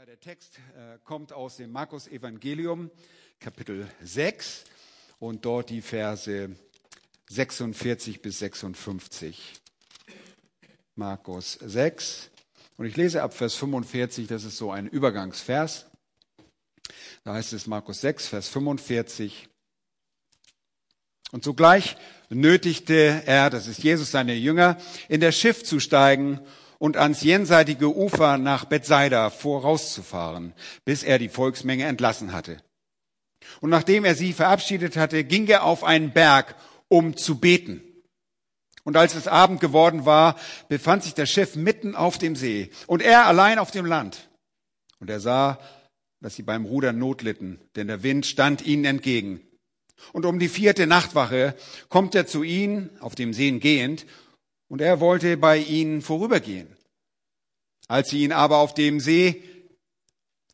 Ja, der Text äh, kommt aus dem Markus Evangelium, Kapitel 6 und dort die Verse 46 bis 56. Markus 6 und ich lese ab Vers 45, das ist so ein Übergangsvers. Da heißt es Markus 6, Vers 45. Und sogleich nötigte er, das ist Jesus seine Jünger, in das Schiff zu steigen und ans jenseitige Ufer nach Bethsaida vorauszufahren, bis er die Volksmenge entlassen hatte. Und nachdem er sie verabschiedet hatte, ging er auf einen Berg, um zu beten. Und als es Abend geworden war, befand sich das Schiff mitten auf dem See und er allein auf dem Land. Und er sah, dass sie beim Rudern Not litten, denn der Wind stand ihnen entgegen. Und um die vierte Nachtwache kommt er zu ihnen, auf dem See gehend, und er wollte bei ihnen vorübergehen. Als sie ihn aber auf dem See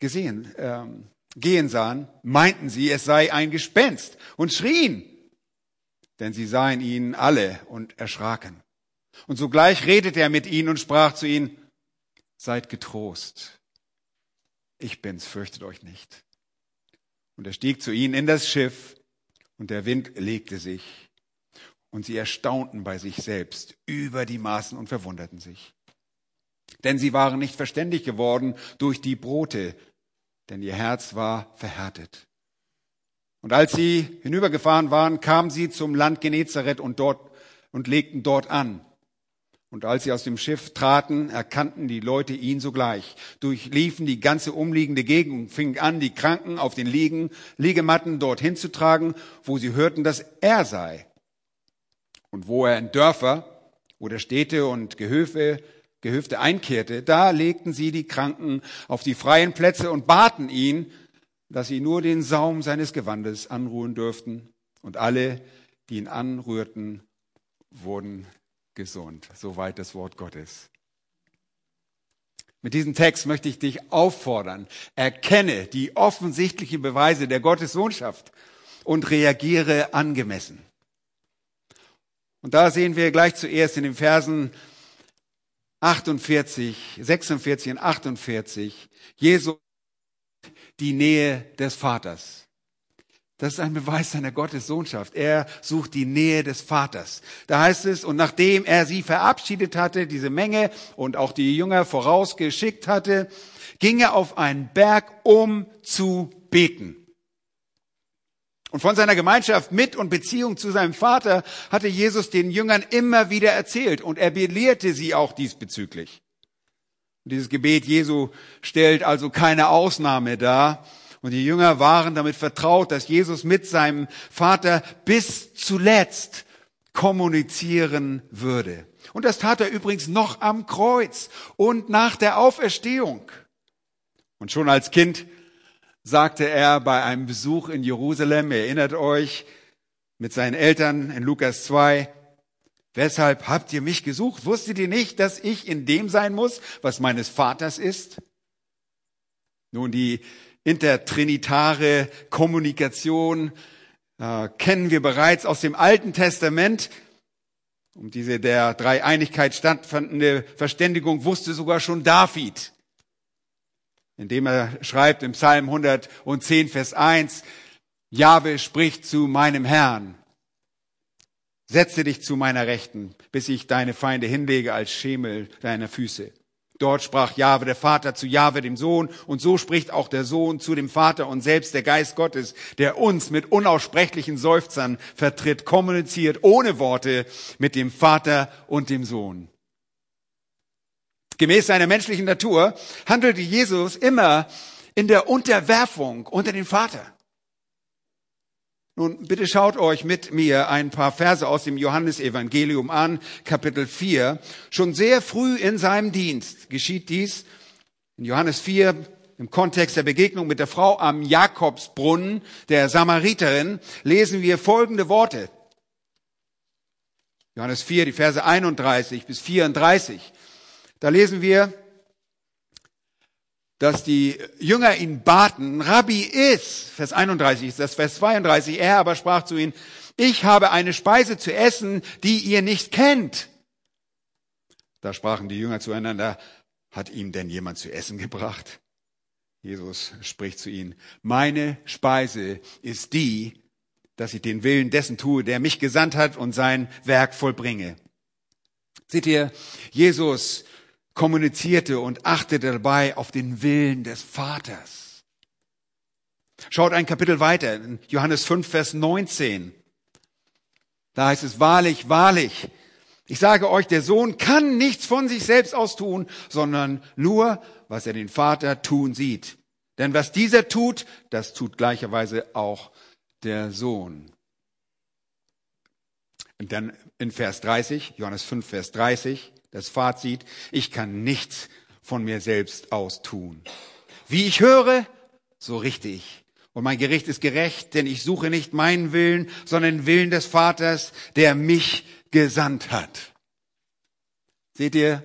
gesehen, ähm, gehen sahen, meinten sie, es sei ein Gespenst und schrien, denn sie sahen ihn alle und erschraken. Und sogleich redete er mit ihnen und sprach zu ihnen, seid getrost, ich bin's, fürchtet euch nicht. Und er stieg zu ihnen in das Schiff und der Wind legte sich und sie erstaunten bei sich selbst über die Maßen und verwunderten sich. Denn sie waren nicht verständig geworden durch die Brote, denn ihr Herz war verhärtet. Und als sie hinübergefahren waren, kamen sie zum Land Genezareth und dort und legten dort an. Und als sie aus dem Schiff traten, erkannten die Leute ihn sogleich, durchliefen die ganze umliegende Gegend und fingen an, die Kranken auf den Liegen, Liegematten dorthin zu tragen, wo sie hörten, dass er sei. Und wo er in Dörfer oder Städte und Gehöfe, Gehöfte einkehrte, da legten sie die Kranken auf die freien Plätze und baten ihn, dass sie nur den Saum seines Gewandes anruhen dürften. Und alle, die ihn anrührten, wurden gesund. Soweit das Wort Gottes. Mit diesem Text möchte ich dich auffordern, erkenne die offensichtlichen Beweise der Gottessohnschaft und reagiere angemessen. Und da sehen wir gleich zuerst in den Versen 48, 46 und 48, Jesus die Nähe des Vaters. Das ist ein Beweis seiner Gottessohnschaft. Er sucht die Nähe des Vaters. Da heißt es, und nachdem er sie verabschiedet hatte, diese Menge und auch die Jünger vorausgeschickt hatte, ging er auf einen Berg, um zu beten. Und von seiner Gemeinschaft mit und Beziehung zu seinem Vater hatte Jesus den Jüngern immer wieder erzählt und er belehrte sie auch diesbezüglich. Und dieses Gebet Jesu stellt also keine Ausnahme dar. Und die Jünger waren damit vertraut, dass Jesus mit seinem Vater bis zuletzt kommunizieren würde. Und das tat er übrigens noch am Kreuz und nach der Auferstehung. Und schon als Kind sagte er bei einem Besuch in Jerusalem, erinnert euch, mit seinen Eltern in Lukas 2, weshalb habt ihr mich gesucht? Wusstet ihr nicht, dass ich in dem sein muss, was meines Vaters ist? Nun, die intertrinitare Kommunikation äh, kennen wir bereits aus dem Alten Testament. Um diese der Dreieinigkeit stattfindende Verständigung wusste sogar schon David indem er schreibt im Psalm 110, Vers 1, Jahwe spricht zu meinem Herrn, setze dich zu meiner Rechten, bis ich deine Feinde hinlege als Schemel deiner Füße. Dort sprach Jahwe der Vater zu Jahwe dem Sohn und so spricht auch der Sohn zu dem Vater und selbst der Geist Gottes, der uns mit unaussprechlichen Seufzern vertritt, kommuniziert ohne Worte mit dem Vater und dem Sohn. Gemäß seiner menschlichen Natur handelte Jesus immer in der Unterwerfung unter den Vater. Nun, bitte schaut euch mit mir ein paar Verse aus dem Johannesevangelium an, Kapitel 4. Schon sehr früh in seinem Dienst geschieht dies. In Johannes 4, im Kontext der Begegnung mit der Frau am Jakobsbrunnen, der Samariterin, lesen wir folgende Worte. Johannes 4, die Verse 31 bis 34. Da lesen wir, dass die Jünger ihn baten, Rabbi ist, Vers 31 ist das, Vers 32, er aber sprach zu ihnen, ich habe eine Speise zu essen, die ihr nicht kennt. Da sprachen die Jünger zueinander, hat ihm denn jemand zu essen gebracht? Jesus spricht zu ihnen, meine Speise ist die, dass ich den Willen dessen tue, der mich gesandt hat und sein Werk vollbringe. Seht ihr, Jesus kommunizierte und achtete dabei auf den Willen des Vaters. Schaut ein Kapitel weiter, in Johannes 5, Vers 19. Da heißt es, wahrlich, wahrlich, ich sage euch, der Sohn kann nichts von sich selbst aus tun, sondern nur, was er den Vater tun sieht. Denn was dieser tut, das tut gleicherweise auch der Sohn. Und dann in Vers 30, Johannes 5, Vers 30, das Fazit, ich kann nichts von mir selbst aus tun. Wie ich höre, so richte ich. Und mein Gericht ist gerecht, denn ich suche nicht meinen Willen, sondern den Willen des Vaters, der mich gesandt hat. Seht ihr,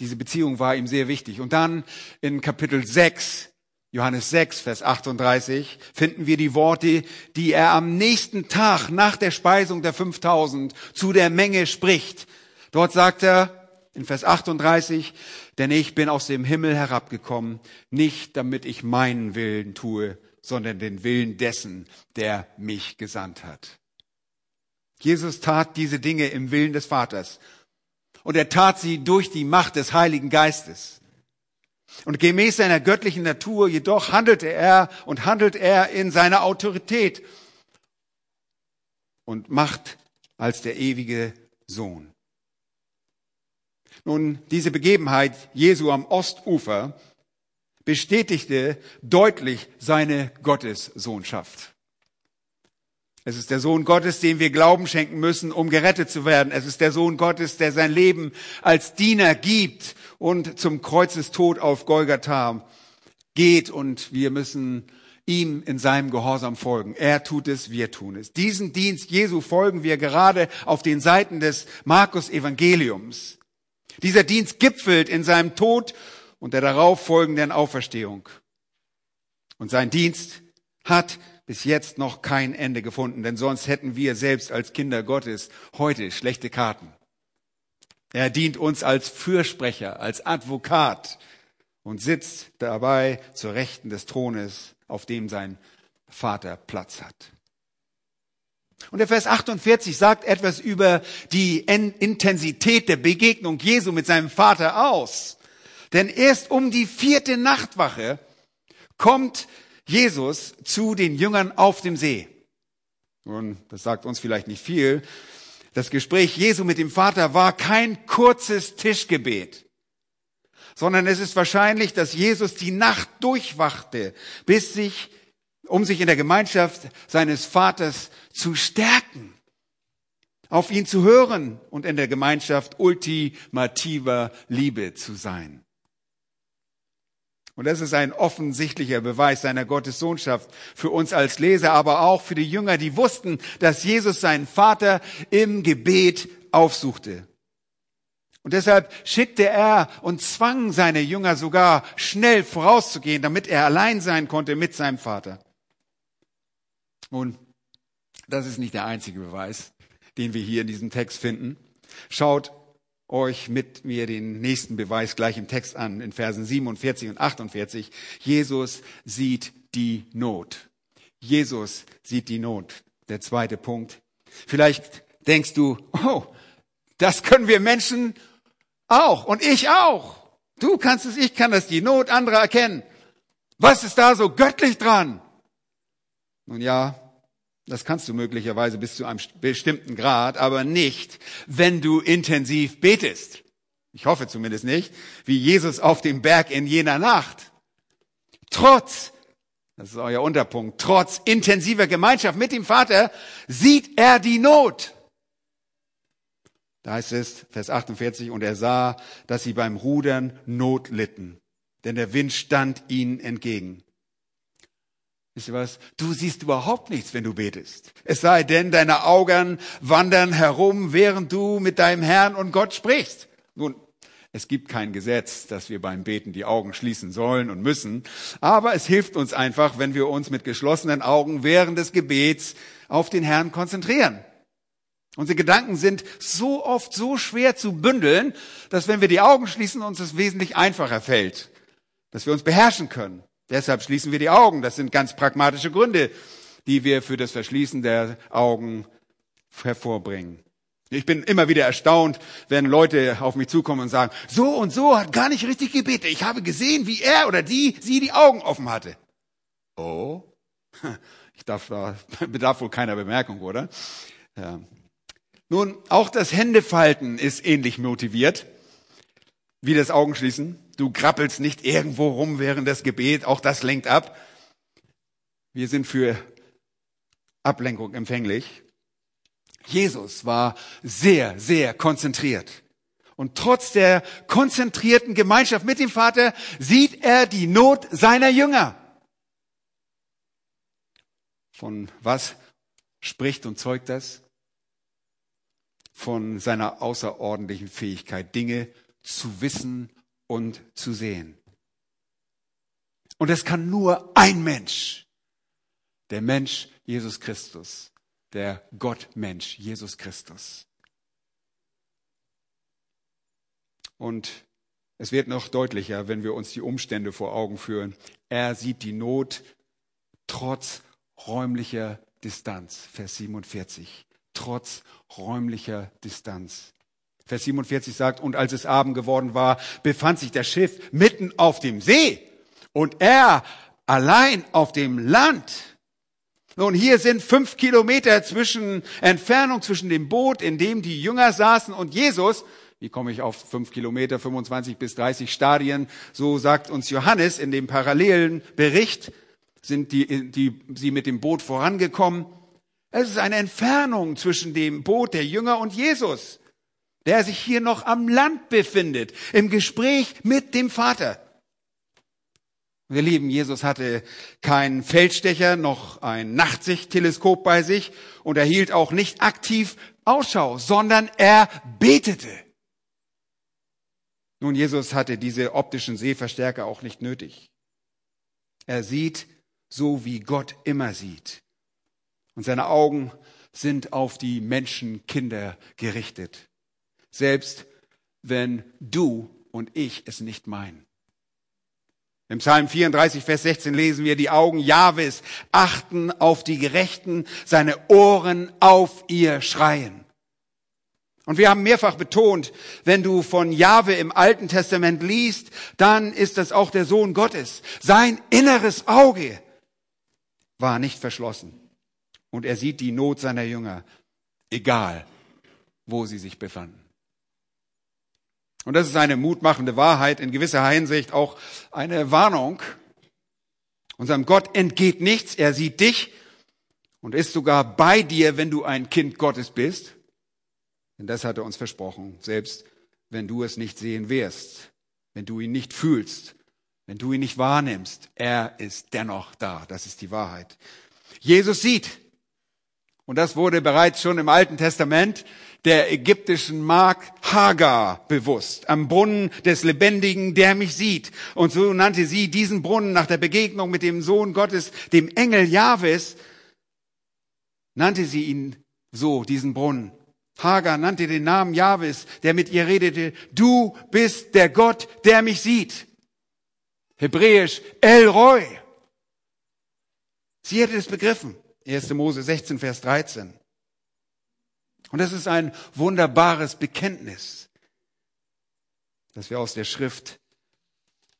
diese Beziehung war ihm sehr wichtig. Und dann in Kapitel 6, Johannes 6, Vers 38, finden wir die Worte, die er am nächsten Tag nach der Speisung der 5000 zu der Menge spricht. Dort sagt er in Vers 38, denn ich bin aus dem Himmel herabgekommen, nicht damit ich meinen Willen tue, sondern den Willen dessen, der mich gesandt hat. Jesus tat diese Dinge im Willen des Vaters. Und er tat sie durch die Macht des Heiligen Geistes. Und gemäß seiner göttlichen Natur jedoch handelte er und handelt er in seiner Autorität und Macht als der ewige Sohn. Nun, diese Begebenheit Jesu am Ostufer bestätigte deutlich seine Gottessohnschaft. Es ist der Sohn Gottes, dem wir Glauben schenken müssen, um gerettet zu werden. Es ist der Sohn Gottes, der sein Leben als Diener gibt und zum Kreuzestod auf Golgatha geht und wir müssen ihm in seinem Gehorsam folgen. Er tut es, wir tun es. Diesen Dienst Jesu folgen wir gerade auf den Seiten des Markus Evangeliums. Dieser Dienst gipfelt in seinem Tod und der darauf folgenden Auferstehung. Und sein Dienst hat bis jetzt noch kein Ende gefunden, denn sonst hätten wir selbst als Kinder Gottes heute schlechte Karten. Er dient uns als Fürsprecher, als Advokat und sitzt dabei zur Rechten des Thrones, auf dem sein Vater Platz hat. Und der Vers 48 sagt etwas über die Intensität der Begegnung Jesu mit seinem Vater aus. Denn erst um die vierte Nachtwache kommt Jesus zu den Jüngern auf dem See. Und das sagt uns vielleicht nicht viel. Das Gespräch Jesu mit dem Vater war kein kurzes Tischgebet, sondern es ist wahrscheinlich, dass Jesus die Nacht durchwachte, bis sich, um sich in der Gemeinschaft seines Vaters zu stärken, auf ihn zu hören und in der Gemeinschaft ultimativer Liebe zu sein. Und das ist ein offensichtlicher Beweis seiner Gottessohnschaft für uns als Leser, aber auch für die Jünger, die wussten, dass Jesus seinen Vater im Gebet aufsuchte. Und deshalb schickte er und zwang seine Jünger sogar schnell vorauszugehen, damit er allein sein konnte mit seinem Vater. Nun, das ist nicht der einzige Beweis, den wir hier in diesem Text finden. Schaut euch mit mir den nächsten Beweis gleich im Text an, in Versen 47 und 48. Jesus sieht die Not. Jesus sieht die Not. Der zweite Punkt. Vielleicht denkst du, oh, das können wir Menschen auch und ich auch. Du kannst es, ich kann das, die Not anderer erkennen. Was ist da so göttlich dran? Nun ja, das kannst du möglicherweise bis zu einem bestimmten Grad, aber nicht, wenn du intensiv betest. Ich hoffe zumindest nicht, wie Jesus auf dem Berg in jener Nacht. Trotz, das ist euer Unterpunkt, trotz intensiver Gemeinschaft mit dem Vater sieht er die Not. Da heißt es, Vers 48, und er sah, dass sie beim Rudern Not litten, denn der Wind stand ihnen entgegen. Wisst ihr was? Du siehst überhaupt nichts, wenn du betest. Es sei denn, deine Augen wandern herum, während du mit deinem Herrn und Gott sprichst. Nun, es gibt kein Gesetz, dass wir beim Beten die Augen schließen sollen und müssen, aber es hilft uns einfach, wenn wir uns mit geschlossenen Augen während des Gebets auf den Herrn konzentrieren. Unsere Gedanken sind so oft so schwer zu bündeln, dass wenn wir die Augen schließen, uns es wesentlich einfacher fällt, dass wir uns beherrschen können. Deshalb schließen wir die Augen. Das sind ganz pragmatische Gründe, die wir für das Verschließen der Augen hervorbringen. Ich bin immer wieder erstaunt, wenn Leute auf mich zukommen und sagen, so und so hat gar nicht richtig gebetet. Ich habe gesehen, wie er oder die sie die Augen offen hatte. Oh, ich darf, da bedarf wohl keiner Bemerkung, oder? Ja. Nun, auch das Händefalten ist ähnlich motiviert wie das Augenschließen. Du krabbelst nicht irgendwo rum während des Gebet, auch das lenkt ab. Wir sind für Ablenkung empfänglich. Jesus war sehr, sehr konzentriert. Und trotz der konzentrierten Gemeinschaft mit dem Vater sieht er die Not seiner Jünger. Von was spricht und zeugt das? Von seiner außerordentlichen Fähigkeit, Dinge zu wissen und zu sehen. Und es kann nur ein Mensch, der Mensch Jesus Christus, der Gottmensch Jesus Christus. Und es wird noch deutlicher, wenn wir uns die Umstände vor Augen führen. Er sieht die Not trotz räumlicher Distanz. Vers 47. Trotz räumlicher Distanz. Vers 47 sagt, und als es Abend geworden war, befand sich das Schiff mitten auf dem See und er allein auf dem Land. Nun, hier sind fünf Kilometer zwischen Entfernung zwischen dem Boot, in dem die Jünger saßen, und Jesus. Wie komme ich auf fünf Kilometer, 25 bis 30 Stadien? So sagt uns Johannes in dem parallelen Bericht, sind die, die, sie mit dem Boot vorangekommen. Es ist eine Entfernung zwischen dem Boot der Jünger und Jesus, der sich hier noch am Land befindet, im Gespräch mit dem Vater. Wir lieben, Jesus hatte keinen Feldstecher noch ein Nachtsichtteleskop bei sich und er hielt auch nicht aktiv Ausschau, sondern er betete. Nun, Jesus hatte diese optischen Sehverstärker auch nicht nötig. Er sieht so, wie Gott immer sieht. Und seine Augen sind auf die Menschenkinder gerichtet. Selbst wenn du und ich es nicht meinen. Im Psalm 34, Vers 16 lesen wir, die Augen Jahwes achten auf die Gerechten, seine Ohren auf ihr schreien. Und wir haben mehrfach betont, wenn du von Jahwe im Alten Testament liest, dann ist das auch der Sohn Gottes. Sein inneres Auge war nicht verschlossen. Und er sieht die Not seiner Jünger, egal wo sie sich befanden. Und das ist eine mutmachende Wahrheit, in gewisser Hinsicht auch eine Warnung. Unserem Gott entgeht nichts, er sieht dich und ist sogar bei dir, wenn du ein Kind Gottes bist. Denn das hat er uns versprochen, selbst wenn du es nicht sehen wirst, wenn du ihn nicht fühlst, wenn du ihn nicht wahrnimmst, er ist dennoch da. Das ist die Wahrheit. Jesus sieht, und das wurde bereits schon im Alten Testament der ägyptischen Magd Hagar bewusst, am Brunnen des Lebendigen, der mich sieht. Und so nannte sie diesen Brunnen nach der Begegnung mit dem Sohn Gottes, dem Engel Jahwes, nannte sie ihn so, diesen Brunnen. Hagar nannte den Namen Jahwes, der mit ihr redete, du bist der Gott, der mich sieht. Hebräisch El Roy. Sie hätte es begriffen. 1. Mose 16, Vers 13. Und das ist ein wunderbares Bekenntnis, das wir aus der Schrift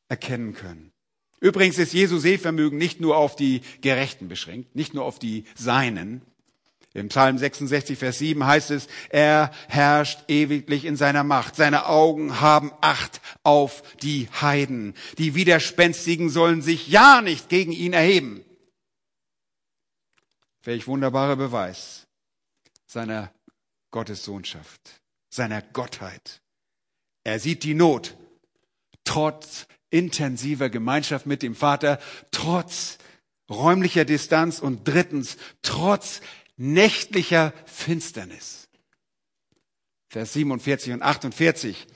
erkennen können. Übrigens ist Jesu Sehvermögen nicht nur auf die Gerechten beschränkt, nicht nur auf die Seinen. Im Psalm 66, Vers 7 heißt es, er herrscht ewiglich in seiner Macht. Seine Augen haben Acht auf die Heiden. Die Widerspenstigen sollen sich ja nicht gegen ihn erheben. Welch wunderbarer Beweis seiner Gottes Sohnschaft, seiner Gottheit. Er sieht die Not, trotz intensiver Gemeinschaft mit dem Vater, trotz räumlicher Distanz und drittens, trotz nächtlicher Finsternis. Vers 47 und 48.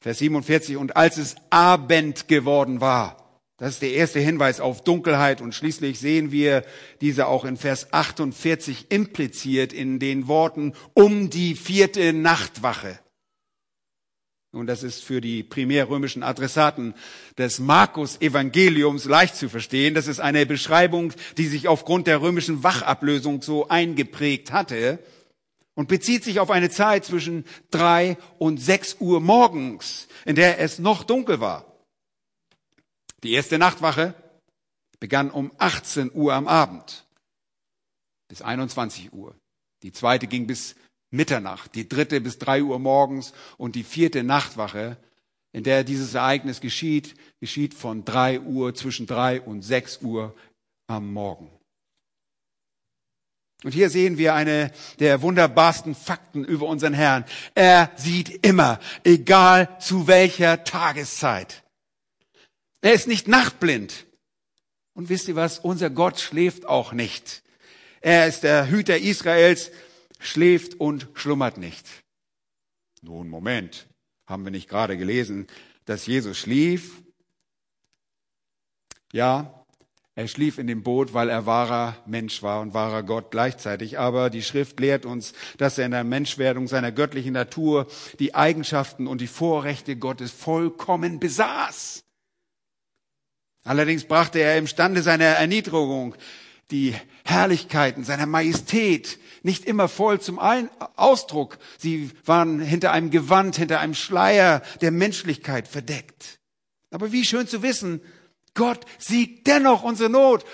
Vers 47, und als es Abend geworden war, das ist der erste Hinweis auf Dunkelheit und schließlich sehen wir diese auch in Vers 48 impliziert in den Worten um die vierte Nachtwache. Und das ist für die primärrömischen Adressaten des Markus-Evangeliums leicht zu verstehen. Das ist eine Beschreibung, die sich aufgrund der römischen Wachablösung so eingeprägt hatte und bezieht sich auf eine Zeit zwischen drei und sechs Uhr morgens, in der es noch dunkel war. Die erste Nachtwache begann um 18 Uhr am Abend bis 21 Uhr. Die zweite ging bis Mitternacht, die dritte bis drei Uhr morgens und die vierte Nachtwache, in der dieses Ereignis geschieht, geschieht von drei Uhr, zwischen drei und sechs Uhr am Morgen. Und hier sehen wir eine der wunderbarsten Fakten über unseren Herrn. Er sieht immer, egal zu welcher Tageszeit. Er ist nicht nachtblind. Und wisst ihr was? Unser Gott schläft auch nicht. Er ist der Hüter Israels schläft und schlummert nicht. Nun, Moment, haben wir nicht gerade gelesen, dass Jesus schlief? Ja, er schlief in dem Boot, weil er wahrer Mensch war und wahrer Gott gleichzeitig. Aber die Schrift lehrt uns, dass er in der Menschwerdung seiner göttlichen Natur die Eigenschaften und die Vorrechte Gottes vollkommen besaß. Allerdings brachte er imstande seiner Erniedrigung die Herrlichkeiten seiner Majestät nicht immer voll zum Ausdruck. Sie waren hinter einem Gewand, hinter einem Schleier der Menschlichkeit verdeckt. Aber wie schön zu wissen, Gott sieht dennoch unsere Not.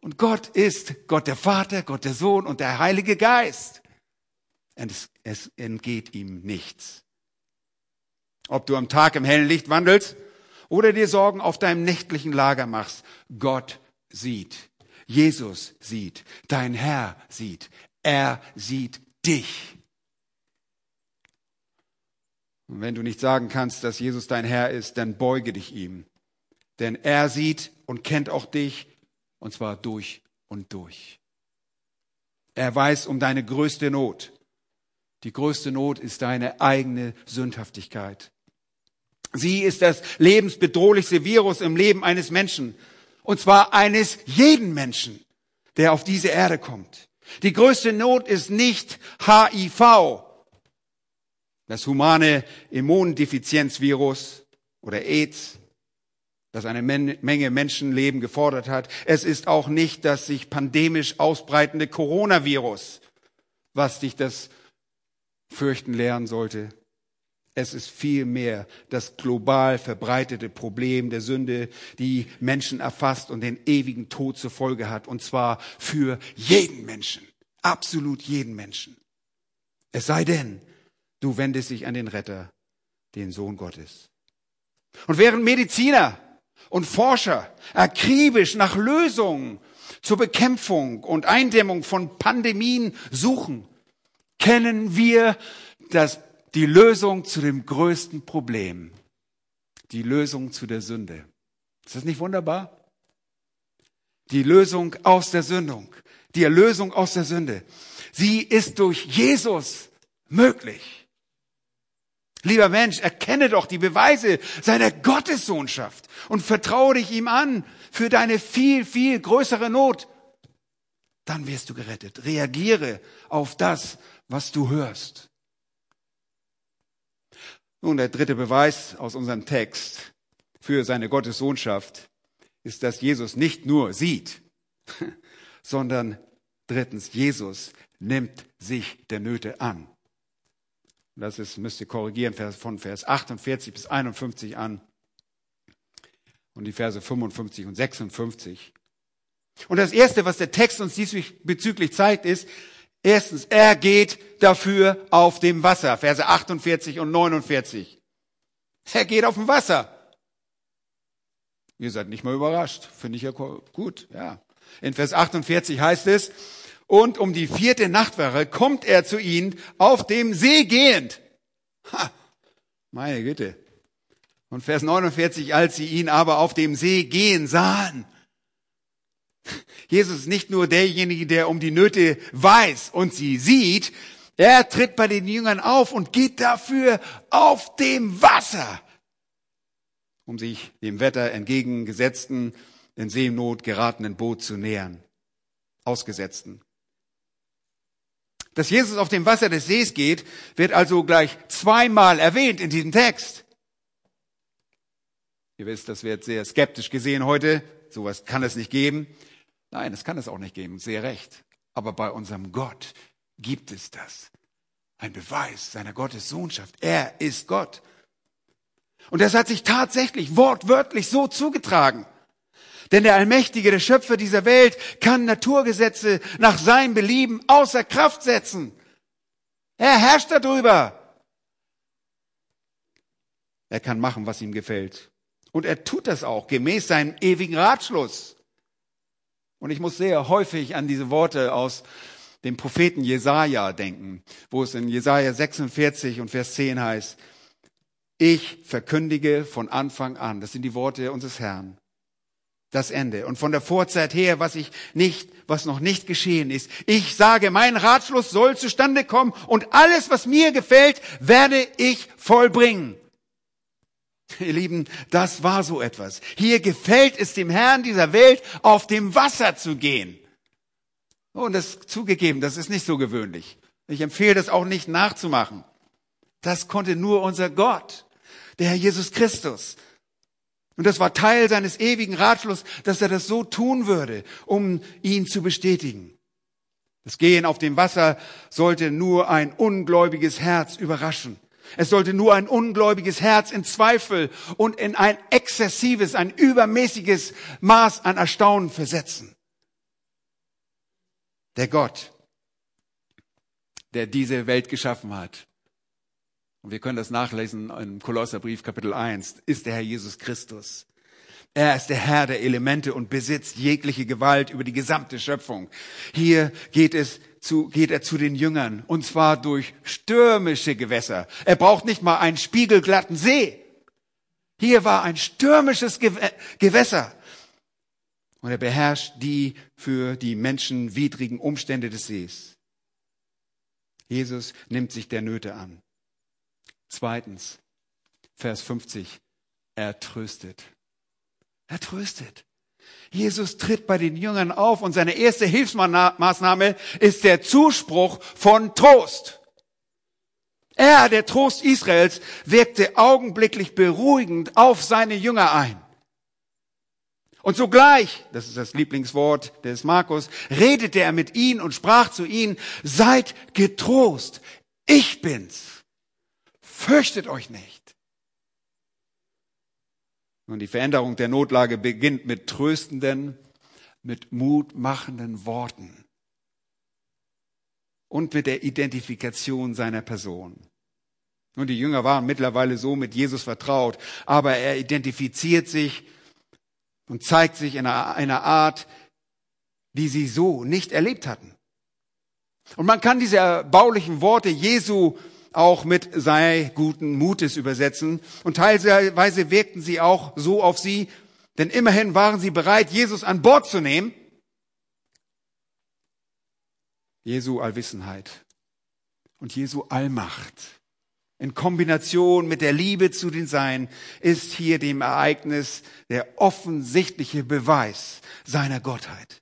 Und Gott ist Gott der Vater, Gott der Sohn und der Heilige Geist. Und es, es entgeht ihm nichts. Ob du am Tag im hellen Licht wandelst oder dir Sorgen auf deinem nächtlichen Lager machst, Gott sieht. Jesus sieht. Dein Herr sieht. Er sieht dich. Und wenn du nicht sagen kannst, dass Jesus dein Herr ist, dann beuge dich ihm. Denn er sieht und kennt auch dich, und zwar durch und durch. Er weiß um deine größte Not. Die größte Not ist deine eigene Sündhaftigkeit. Sie ist das lebensbedrohlichste Virus im Leben eines Menschen. Und zwar eines jeden Menschen, der auf diese Erde kommt. Die größte Not ist nicht HIV, das humane Immundefizienzvirus oder AIDS, das eine Menge Menschenleben gefordert hat. Es ist auch nicht das sich pandemisch ausbreitende Coronavirus, was dich das Fürchten lehren sollte. Es ist vielmehr das global verbreitete Problem der Sünde, die Menschen erfasst und den ewigen Tod zur Folge hat. Und zwar für jeden Menschen. Absolut jeden Menschen. Es sei denn, du wendest dich an den Retter, den Sohn Gottes. Und während Mediziner und Forscher akribisch nach Lösungen zur Bekämpfung und Eindämmung von Pandemien suchen, kennen wir das die Lösung zu dem größten Problem, die Lösung zu der Sünde. Ist das nicht wunderbar? Die Lösung aus der Sündung, die Erlösung aus der Sünde. Sie ist durch Jesus möglich. Lieber Mensch, erkenne doch die Beweise seiner Gottessohnschaft und vertraue dich ihm an für deine viel, viel größere Not. Dann wirst du gerettet. Reagiere auf das, was du hörst. Nun, der dritte Beweis aus unserem Text für seine Gottessohnschaft ist, dass Jesus nicht nur sieht, sondern drittens, Jesus nimmt sich der Nöte an. Das ist, müsst ihr korrigieren, von Vers 48 bis 51 an und die Verse 55 und 56. Und das erste, was der Text uns diesbezüglich zeigt, ist, Erstens, er geht dafür auf dem Wasser. Verse 48 und 49. Er geht auf dem Wasser. Ihr seid nicht mal überrascht. Finde ich ja gut, ja. In Vers 48 heißt es, und um die vierte Nachtwache kommt er zu ihnen auf dem See gehend. Ha, meine Güte. Und Vers 49, als sie ihn aber auf dem See gehen sahen, Jesus ist nicht nur derjenige, der um die Nöte weiß und sie sieht, er tritt bei den Jüngern auf und geht dafür auf dem Wasser, um sich dem Wetter entgegengesetzten, in Seenot geratenen Boot zu nähern. Ausgesetzten. Dass Jesus auf dem Wasser des Sees geht, wird also gleich zweimal erwähnt in diesem Text. Ihr wisst, das wird sehr skeptisch gesehen heute. Sowas kann es nicht geben. Nein, es kann es auch nicht geben. Sehr recht. Aber bei unserem Gott gibt es das. Ein Beweis seiner Gottessohnschaft. Er ist Gott. Und das hat sich tatsächlich wortwörtlich so zugetragen. Denn der Allmächtige, der Schöpfer dieser Welt, kann Naturgesetze nach seinem Belieben außer Kraft setzen. Er herrscht darüber. Er kann machen, was ihm gefällt. Und er tut das auch gemäß seinem ewigen Ratschluss. Und ich muss sehr häufig an diese Worte aus dem Propheten Jesaja denken, wo es in Jesaja 46 und Vers 10 heißt, ich verkündige von Anfang an, das sind die Worte unseres Herrn, das Ende. Und von der Vorzeit her, was ich nicht, was noch nicht geschehen ist. Ich sage, mein Ratschluss soll zustande kommen und alles, was mir gefällt, werde ich vollbringen. Ihr Lieben, das war so etwas. Hier gefällt es dem Herrn dieser Welt, auf dem Wasser zu gehen. Und das zugegeben, das ist nicht so gewöhnlich. Ich empfehle das auch nicht nachzumachen. Das konnte nur unser Gott, der Herr Jesus Christus. Und das war Teil seines ewigen Ratschlusses, dass er das so tun würde, um ihn zu bestätigen. Das Gehen auf dem Wasser sollte nur ein ungläubiges Herz überraschen. Es sollte nur ein ungläubiges Herz in Zweifel und in ein exzessives, ein übermäßiges Maß an Erstaunen versetzen. Der Gott, der diese Welt geschaffen hat, und wir können das nachlesen im Kolosserbrief Kapitel 1, ist der Herr Jesus Christus. Er ist der Herr der Elemente und besitzt jegliche Gewalt über die gesamte Schöpfung. Hier geht es zu, geht er zu den Jüngern und zwar durch stürmische Gewässer. Er braucht nicht mal einen spiegelglatten See. Hier war ein stürmisches Gewässer. Und er beherrscht die für die Menschen widrigen Umstände des Sees. Jesus nimmt sich der Nöte an. Zweitens, Vers 50, er tröstet. Er tröstet. Jesus tritt bei den Jüngern auf und seine erste Hilfsmaßnahme ist der Zuspruch von Trost. Er, der Trost Israels, wirkte augenblicklich beruhigend auf seine Jünger ein. Und sogleich, das ist das Lieblingswort des Markus, redete er mit ihnen und sprach zu ihnen, seid getrost, ich bin's. Fürchtet euch nicht. Und die Veränderung der Notlage beginnt mit tröstenden, mit mutmachenden Worten und mit der Identifikation seiner Person. Und die Jünger waren mittlerweile so mit Jesus vertraut, aber er identifiziert sich und zeigt sich in einer Art, die sie so nicht erlebt hatten. Und man kann diese erbaulichen Worte Jesu auch mit sei guten Mutes übersetzen. Und teilweise wirkten sie auch so auf sie, denn immerhin waren sie bereit, Jesus an Bord zu nehmen. Jesu Allwissenheit und Jesu Allmacht in Kombination mit der Liebe zu den Seinen ist hier dem Ereignis der offensichtliche Beweis seiner Gottheit.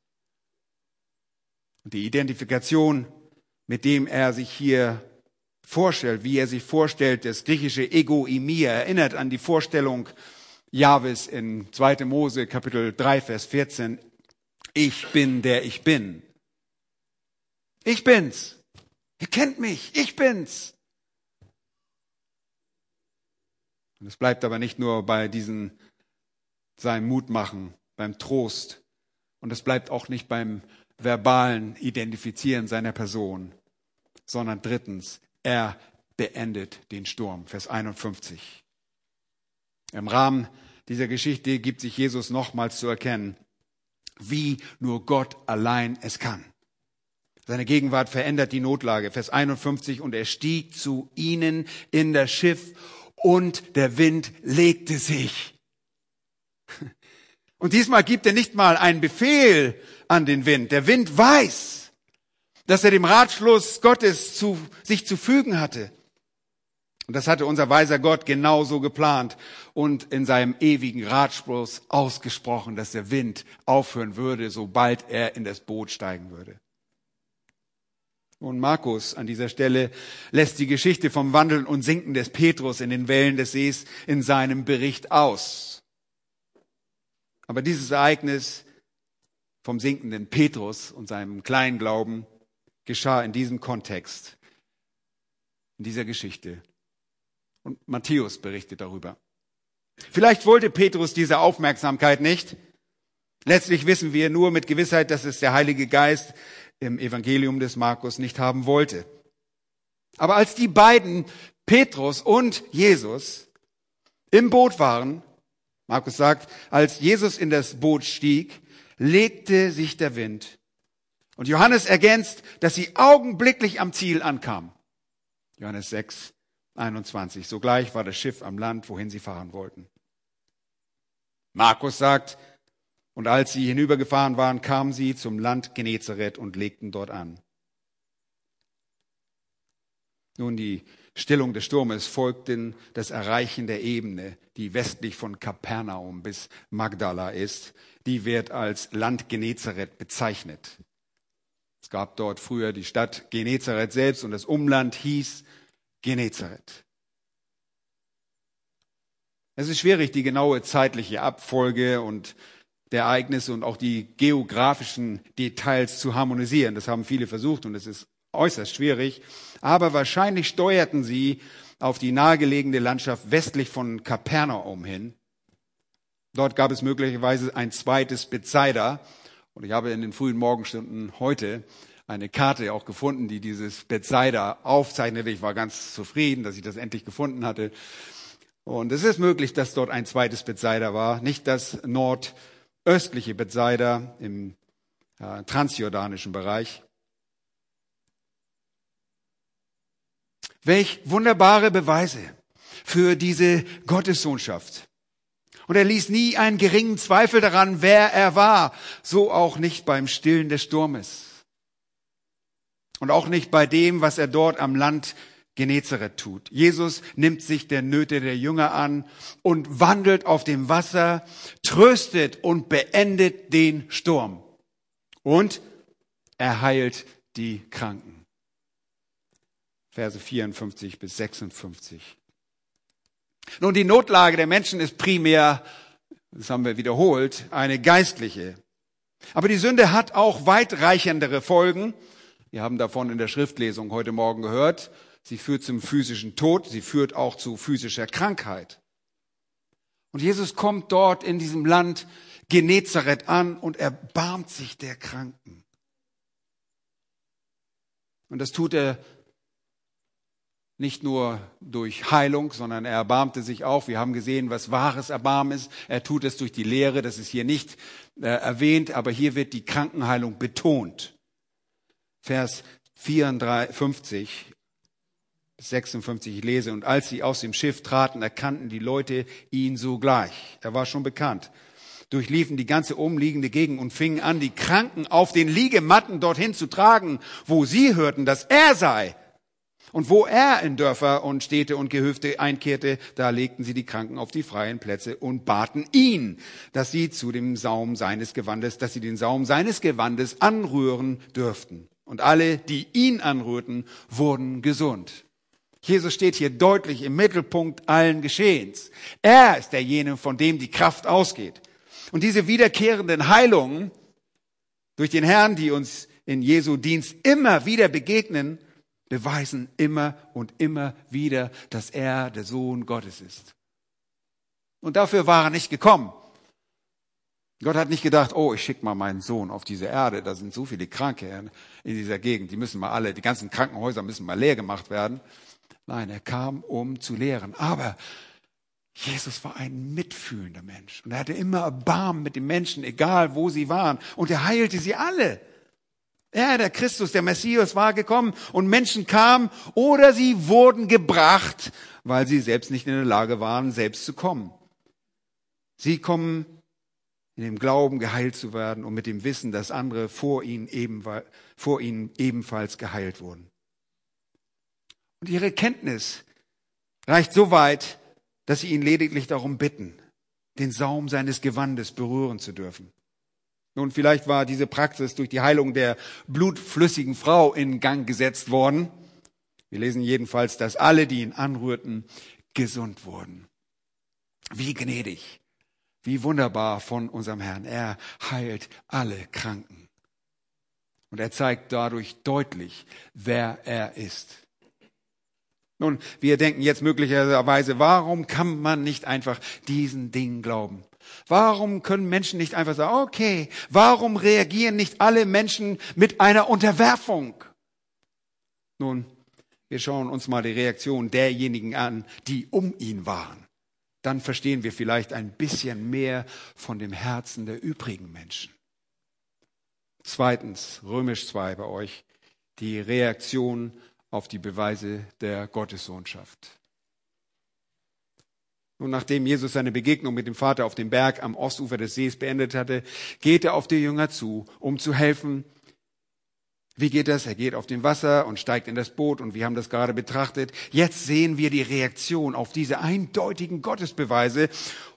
Und die Identifikation, mit dem er sich hier vorstellt, wie er sich vorstellt, das griechische Ego Egoimia erinnert an die Vorstellung Jahwes in 2. Mose Kapitel 3 Vers 14. Ich bin der ich bin. Ich bin's. Ihr kennt mich. Ich bin's. Und es bleibt aber nicht nur bei diesen seinem Mut machen, beim Trost. Und es bleibt auch nicht beim verbalen Identifizieren seiner Person, sondern drittens, er beendet den Sturm. Vers 51. Im Rahmen dieser Geschichte gibt sich Jesus nochmals zu erkennen, wie nur Gott allein es kann. Seine Gegenwart verändert die Notlage. Vers 51, und er stieg zu ihnen in das Schiff und der Wind legte sich. Und diesmal gibt er nicht mal einen Befehl an den Wind. Der Wind weiß, dass er dem Ratschluss Gottes zu, sich zu fügen hatte. Und das hatte unser weiser Gott genauso geplant und in seinem ewigen Ratschluss ausgesprochen, dass der Wind aufhören würde, sobald er in das Boot steigen würde. Und Markus an dieser Stelle lässt die Geschichte vom Wandeln und Sinken des Petrus in den Wellen des Sees in seinem Bericht aus. Aber dieses Ereignis vom sinkenden Petrus und seinem kleinen Glauben geschah in diesem Kontext, in dieser Geschichte. Und Matthäus berichtet darüber. Vielleicht wollte Petrus diese Aufmerksamkeit nicht. Letztlich wissen wir nur mit Gewissheit, dass es der Heilige Geist im Evangelium des Markus nicht haben wollte. Aber als die beiden, Petrus und Jesus, im Boot waren, Markus sagt, als Jesus in das Boot stieg, legte sich der Wind. Und Johannes ergänzt, dass sie augenblicklich am Ziel ankamen. Johannes 6, 21. Sogleich war das Schiff am Land, wohin sie fahren wollten. Markus sagt, und als sie hinübergefahren waren, kamen sie zum Land Genezareth und legten dort an. Nun, die Stillung des Sturmes folgten das Erreichen der Ebene, die westlich von Kapernaum bis Magdala ist. Die wird als Land Genezareth bezeichnet. Es gab dort früher die Stadt Genezareth selbst und das Umland hieß Genezareth. Es ist schwierig, die genaue zeitliche Abfolge und der Ereignisse und auch die geografischen Details zu harmonisieren. Das haben viele versucht und es ist äußerst schwierig. Aber wahrscheinlich steuerten sie auf die nahegelegene Landschaft westlich von Kapernaum hin. Dort gab es möglicherweise ein zweites Bethsaida. Und ich habe in den frühen Morgenstunden heute eine Karte auch gefunden, die dieses Bethsaida aufzeichnete. Ich war ganz zufrieden, dass ich das endlich gefunden hatte. Und es ist möglich, dass dort ein zweites Bethsaida war, nicht das Nord östliche Bethsaida im äh, transjordanischen Bereich. Welch wunderbare Beweise für diese Gottessohnschaft. Und er ließ nie einen geringen Zweifel daran, wer er war, so auch nicht beim Stillen des Sturmes. Und auch nicht bei dem, was er dort am Land Genezareth tut. Jesus nimmt sich der Nöte der Jünger an und wandelt auf dem Wasser, tröstet und beendet den Sturm. Und er heilt die Kranken. Verse 54 bis 56. Nun, die Notlage der Menschen ist primär, das haben wir wiederholt, eine geistliche. Aber die Sünde hat auch weitreichendere Folgen. Wir haben davon in der Schriftlesung heute Morgen gehört. Sie führt zum physischen Tod, sie führt auch zu physischer Krankheit. Und Jesus kommt dort in diesem Land Genezareth an und erbarmt sich der Kranken. Und das tut er nicht nur durch Heilung, sondern er erbarmte sich auch. Wir haben gesehen, was wahres Erbarmen ist. Er tut es durch die Lehre. Das ist hier nicht äh, erwähnt, aber hier wird die Krankenheilung betont. Vers 54 56, ich lese, und als sie aus dem Schiff traten, erkannten die Leute ihn sogleich. Er war schon bekannt. Durchliefen die ganze umliegende Gegend und fingen an, die Kranken auf den Liegematten dorthin zu tragen, wo sie hörten, dass er sei. Und wo er in Dörfer und Städte und Gehöfte einkehrte, da legten sie die Kranken auf die freien Plätze und baten ihn, dass sie zu dem Saum seines Gewandes, dass sie den Saum seines Gewandes anrühren dürften. Und alle, die ihn anrührten, wurden gesund. Jesus steht hier deutlich im Mittelpunkt allen Geschehens. Er ist derjenige, von dem die Kraft ausgeht. Und diese wiederkehrenden Heilungen durch den Herrn, die uns in Jesu Dienst immer wieder begegnen, beweisen immer und immer wieder, dass er der Sohn Gottes ist. Und dafür war er nicht gekommen. Gott hat nicht gedacht, oh, ich schicke mal meinen Sohn auf diese Erde, da sind so viele Kranke in dieser Gegend, die müssen mal alle, die ganzen Krankenhäuser müssen mal leer gemacht werden. Nein, er kam, um zu lehren. Aber Jesus war ein mitfühlender Mensch und er hatte immer Erbarmen mit den Menschen, egal wo sie waren. Und er heilte sie alle. Er, der Christus, der Messias, war gekommen und Menschen kamen oder sie wurden gebracht, weil sie selbst nicht in der Lage waren, selbst zu kommen. Sie kommen in dem Glauben, geheilt zu werden und mit dem Wissen, dass andere vor ihnen ebenfalls geheilt wurden. Und ihre Kenntnis reicht so weit, dass sie ihn lediglich darum bitten, den Saum seines Gewandes berühren zu dürfen. Nun, vielleicht war diese Praxis durch die Heilung der blutflüssigen Frau in Gang gesetzt worden. Wir lesen jedenfalls, dass alle, die ihn anrührten, gesund wurden. Wie gnädig, wie wunderbar von unserem Herrn. Er heilt alle Kranken. Und er zeigt dadurch deutlich, wer er ist. Nun, wir denken jetzt möglicherweise, warum kann man nicht einfach diesen Dingen glauben? Warum können Menschen nicht einfach sagen, okay, warum reagieren nicht alle Menschen mit einer Unterwerfung? Nun, wir schauen uns mal die Reaktion derjenigen an, die um ihn waren. Dann verstehen wir vielleicht ein bisschen mehr von dem Herzen der übrigen Menschen. Zweitens, römisch 2 bei euch, die Reaktion auf die Beweise der Gottessohnschaft. Und nachdem Jesus seine Begegnung mit dem Vater auf dem Berg am Ostufer des Sees beendet hatte, geht er auf die Jünger zu, um zu helfen. Wie geht das? Er geht auf dem Wasser und steigt in das Boot und wir haben das gerade betrachtet. Jetzt sehen wir die Reaktion auf diese eindeutigen Gottesbeweise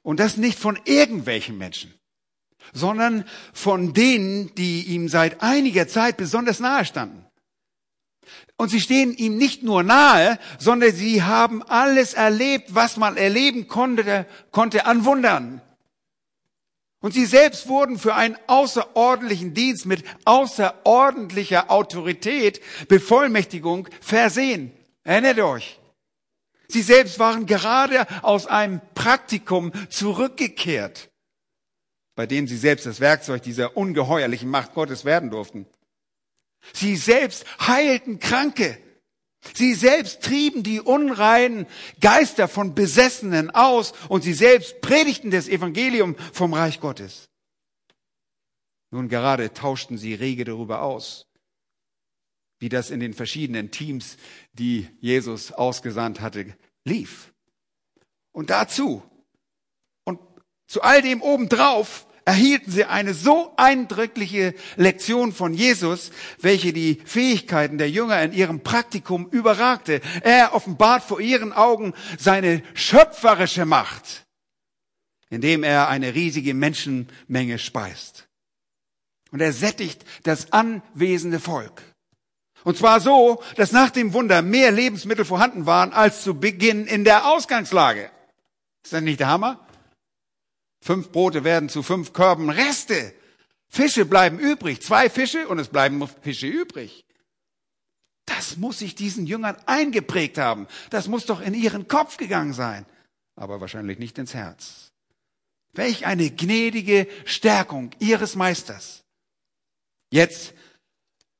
und das nicht von irgendwelchen Menschen, sondern von denen, die ihm seit einiger Zeit besonders nahe standen. Und sie stehen ihm nicht nur nahe, sondern sie haben alles erlebt, was man erleben konnte, konnte an Wundern. Und sie selbst wurden für einen außerordentlichen Dienst mit außerordentlicher Autorität, Bevollmächtigung versehen. Erinnert euch. Sie selbst waren gerade aus einem Praktikum zurückgekehrt, bei dem sie selbst das Werkzeug dieser ungeheuerlichen Macht Gottes werden durften. Sie selbst heilten Kranke. Sie selbst trieben die unreinen Geister von Besessenen aus und sie selbst predigten das Evangelium vom Reich Gottes. Nun gerade tauschten sie rege darüber aus, wie das in den verschiedenen Teams, die Jesus ausgesandt hatte, lief. Und dazu und zu all dem obendrauf erhielten sie eine so eindrückliche Lektion von Jesus, welche die Fähigkeiten der Jünger in ihrem Praktikum überragte. Er offenbart vor ihren Augen seine schöpferische Macht, indem er eine riesige Menschenmenge speist. Und er sättigt das anwesende Volk. Und zwar so, dass nach dem Wunder mehr Lebensmittel vorhanden waren als zu Beginn in der Ausgangslage. Ist das nicht der Hammer? Fünf Brote werden zu fünf Körben Reste. Fische bleiben übrig. Zwei Fische und es bleiben Fische übrig. Das muss sich diesen Jüngern eingeprägt haben. Das muss doch in ihren Kopf gegangen sein. Aber wahrscheinlich nicht ins Herz. Welch eine gnädige Stärkung ihres Meisters. Jetzt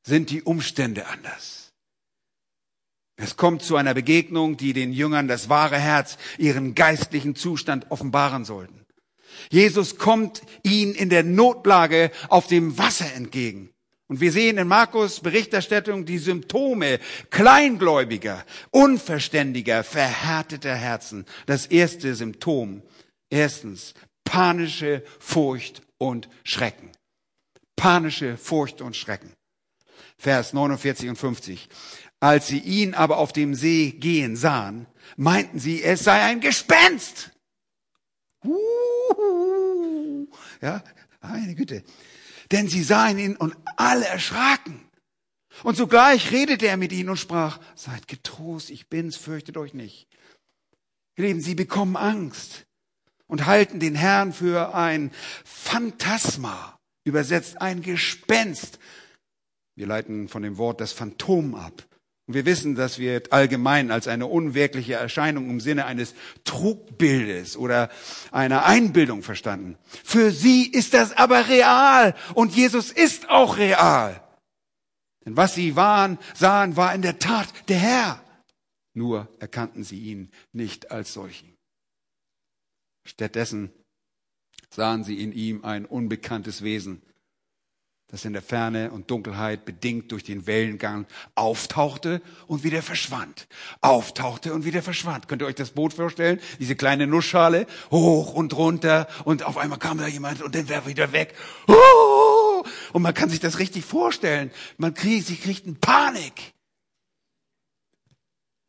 sind die Umstände anders. Es kommt zu einer Begegnung, die den Jüngern das wahre Herz, ihren geistlichen Zustand offenbaren sollten. Jesus kommt ihnen in der Notlage auf dem Wasser entgegen. Und wir sehen in Markus Berichterstattung die Symptome kleingläubiger, unverständiger, verhärteter Herzen. Das erste Symptom. Erstens, panische Furcht und Schrecken. Panische Furcht und Schrecken. Vers 49 und 50. Als sie ihn aber auf dem See gehen sahen, meinten sie, es sei ein Gespenst. Uh, ja, meine Güte. Denn sie sahen ihn und alle erschraken. Und sogleich redete er mit ihnen und sprach, seid getrost, ich bin's, fürchtet euch nicht. Lieben, sie bekommen Angst und halten den Herrn für ein Phantasma, übersetzt ein Gespenst. Wir leiten von dem Wort das Phantom ab. Und wir wissen, dass wir allgemein als eine unwirkliche Erscheinung im Sinne eines Trugbildes oder einer Einbildung verstanden. Für sie ist das aber real und Jesus ist auch real. Denn was sie waren, sahen, war in der Tat der Herr. Nur erkannten sie ihn nicht als solchen. Stattdessen sahen sie in ihm ein unbekanntes Wesen, das in der Ferne und Dunkelheit bedingt durch den Wellengang auftauchte und wieder verschwand. Auftauchte und wieder verschwand. Könnt ihr euch das Boot vorstellen? Diese kleine Nussschale, hoch und runter und auf einmal kam da jemand und dann war wieder weg. Und man kann sich das richtig vorstellen. Man kriegt, sie kriegten Panik.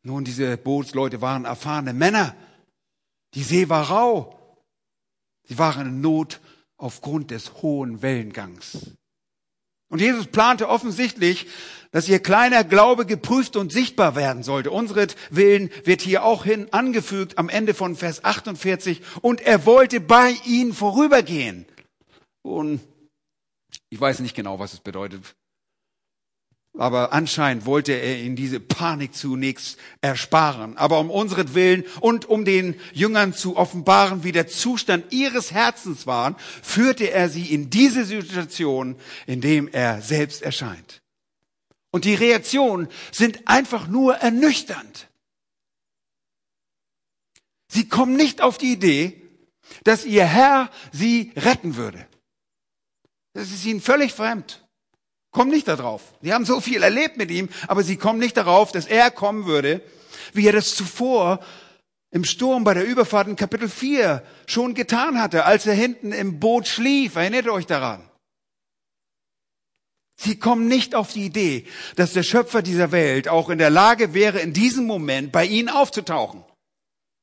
Nun, diese Bootsleute waren erfahrene Männer. Die See war rau. Sie waren in Not aufgrund des hohen Wellengangs. Und Jesus plante offensichtlich, dass ihr kleiner Glaube geprüft und sichtbar werden sollte. Unseret Willen wird hier auch hin angefügt am Ende von Vers 48. Und er wollte bei ihnen vorübergehen. Und ich weiß nicht genau, was es bedeutet. Aber anscheinend wollte er ihnen diese Panik zunächst ersparen. Aber um unseren Willen und um den Jüngern zu offenbaren, wie der Zustand ihres Herzens war, führte er sie in diese Situation, in dem er selbst erscheint. Und die Reaktionen sind einfach nur ernüchternd. Sie kommen nicht auf die Idee, dass ihr Herr sie retten würde. Das ist ihnen völlig fremd. Kommen nicht darauf. Sie haben so viel erlebt mit ihm, aber sie kommen nicht darauf, dass er kommen würde, wie er das zuvor im Sturm bei der Überfahrt in Kapitel 4 schon getan hatte, als er hinten im Boot schlief. Erinnert euch daran. Sie kommen nicht auf die Idee, dass der Schöpfer dieser Welt auch in der Lage wäre, in diesem Moment bei ihnen aufzutauchen.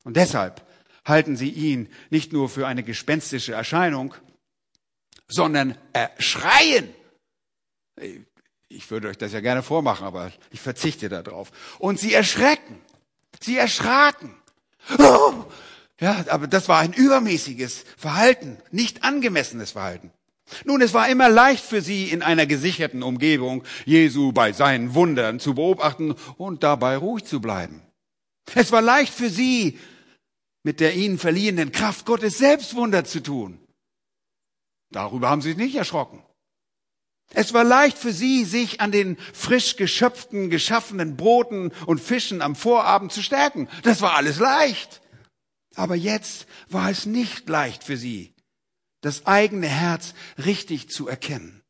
Und deshalb halten sie ihn nicht nur für eine gespenstische Erscheinung, sondern schreien. Ich würde euch das ja gerne vormachen, aber ich verzichte darauf. Und sie erschrecken. Sie erschraken. Ja, aber das war ein übermäßiges Verhalten, nicht angemessenes Verhalten. Nun, es war immer leicht für sie, in einer gesicherten Umgebung Jesu bei seinen Wundern zu beobachten und dabei ruhig zu bleiben. Es war leicht für sie, mit der ihnen verliehenen Kraft Gottes selbst Wunder zu tun. Darüber haben sie sich nicht erschrocken. Es war leicht für sie, sich an den frisch geschöpften, geschaffenen Broten und Fischen am Vorabend zu stärken. Das war alles leicht. Aber jetzt war es nicht leicht für sie das eigene Herz richtig zu erkennen.